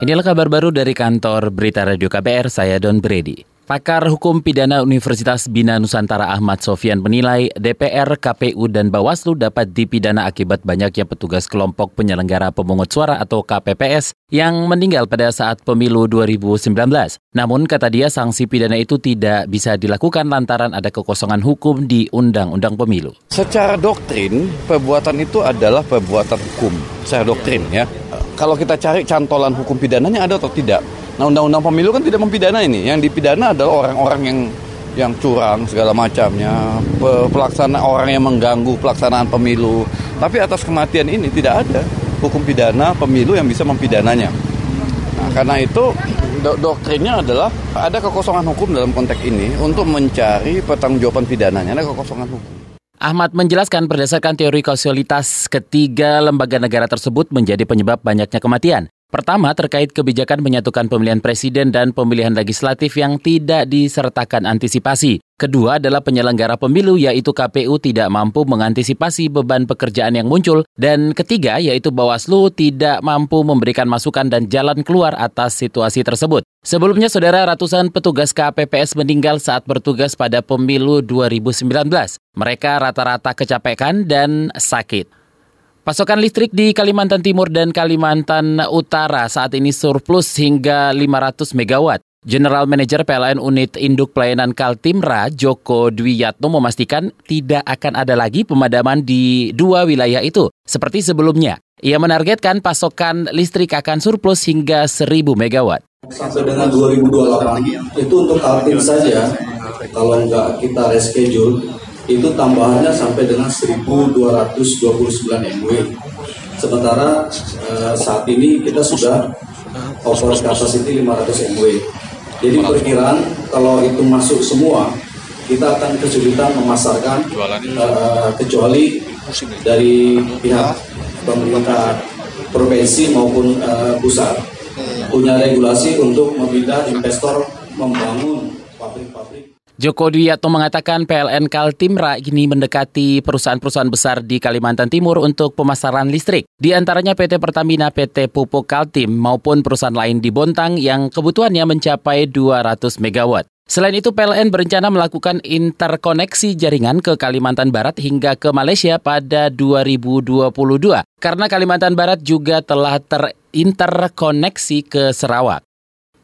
Inilah kabar baru dari kantor Berita Radio KBR, saya Don Brady. Pakar Hukum Pidana Universitas Bina Nusantara Ahmad Sofian menilai DPR, KPU, dan Bawaslu dapat dipidana akibat banyaknya petugas kelompok penyelenggara pemungut suara atau KPPS yang meninggal pada saat pemilu 2019. Namun, kata dia, sanksi pidana itu tidak bisa dilakukan lantaran ada kekosongan hukum di Undang-Undang Pemilu. Secara doktrin, perbuatan itu adalah perbuatan hukum. Secara doktrin ya. Kalau kita cari cantolan hukum pidananya ada atau tidak? Nah undang-undang pemilu kan tidak mempidana ini. Yang dipidana adalah orang-orang yang yang curang segala macamnya, pelaksana orang yang mengganggu pelaksanaan pemilu. Tapi atas kematian ini tidak ada hukum pidana pemilu yang bisa mempidananya. Nah, karena itu do doktrinnya adalah ada kekosongan hukum dalam konteks ini untuk mencari pertanggungjawaban pidananya, ada kekosongan hukum. Ahmad menjelaskan berdasarkan teori kausalitas ketiga lembaga negara tersebut menjadi penyebab banyaknya kematian. Pertama, terkait kebijakan menyatukan pemilihan presiden dan pemilihan legislatif yang tidak disertakan antisipasi. Kedua adalah penyelenggara pemilu yaitu KPU tidak mampu mengantisipasi beban pekerjaan yang muncul. Dan ketiga yaitu Bawaslu tidak mampu memberikan masukan dan jalan keluar atas situasi tersebut. Sebelumnya, saudara ratusan petugas KPPS meninggal saat bertugas pada pemilu 2019. Mereka rata-rata kecapekan dan sakit. Pasokan listrik di Kalimantan Timur dan Kalimantan Utara saat ini surplus hingga 500 megawatt. General Manager PLN Unit Induk Pelayanan Kaltimra, Joko Dwiyatno memastikan tidak akan ada lagi pemadaman di dua wilayah itu, seperti sebelumnya. Ia menargetkan pasokan listrik akan surplus hingga 1000 megawatt. Sampai dengan 2028 itu untuk Kaltim saja, kalau nggak kita reschedule, itu tambahannya sampai dengan 1229 MW. Sementara eh, saat ini kita sudah over capacity 500 MW. Jadi perkiraan kalau itu masuk semua, kita akan kesulitan memasarkan eh, kecuali dari pihak pemerintah provinsi maupun eh, pusat. Punya regulasi untuk meminta investor membangun pabrik-pabrik Joko Dwiatno mengatakan PLN Kaltimra ini mendekati perusahaan-perusahaan besar di Kalimantan Timur untuk pemasaran listrik. Di antaranya PT Pertamina, PT Pupuk Kaltim maupun perusahaan lain di Bontang yang kebutuhannya mencapai 200 megawatt. Selain itu, PLN berencana melakukan interkoneksi jaringan ke Kalimantan Barat hingga ke Malaysia pada 2022. Karena Kalimantan Barat juga telah terinterkoneksi ke Sarawak.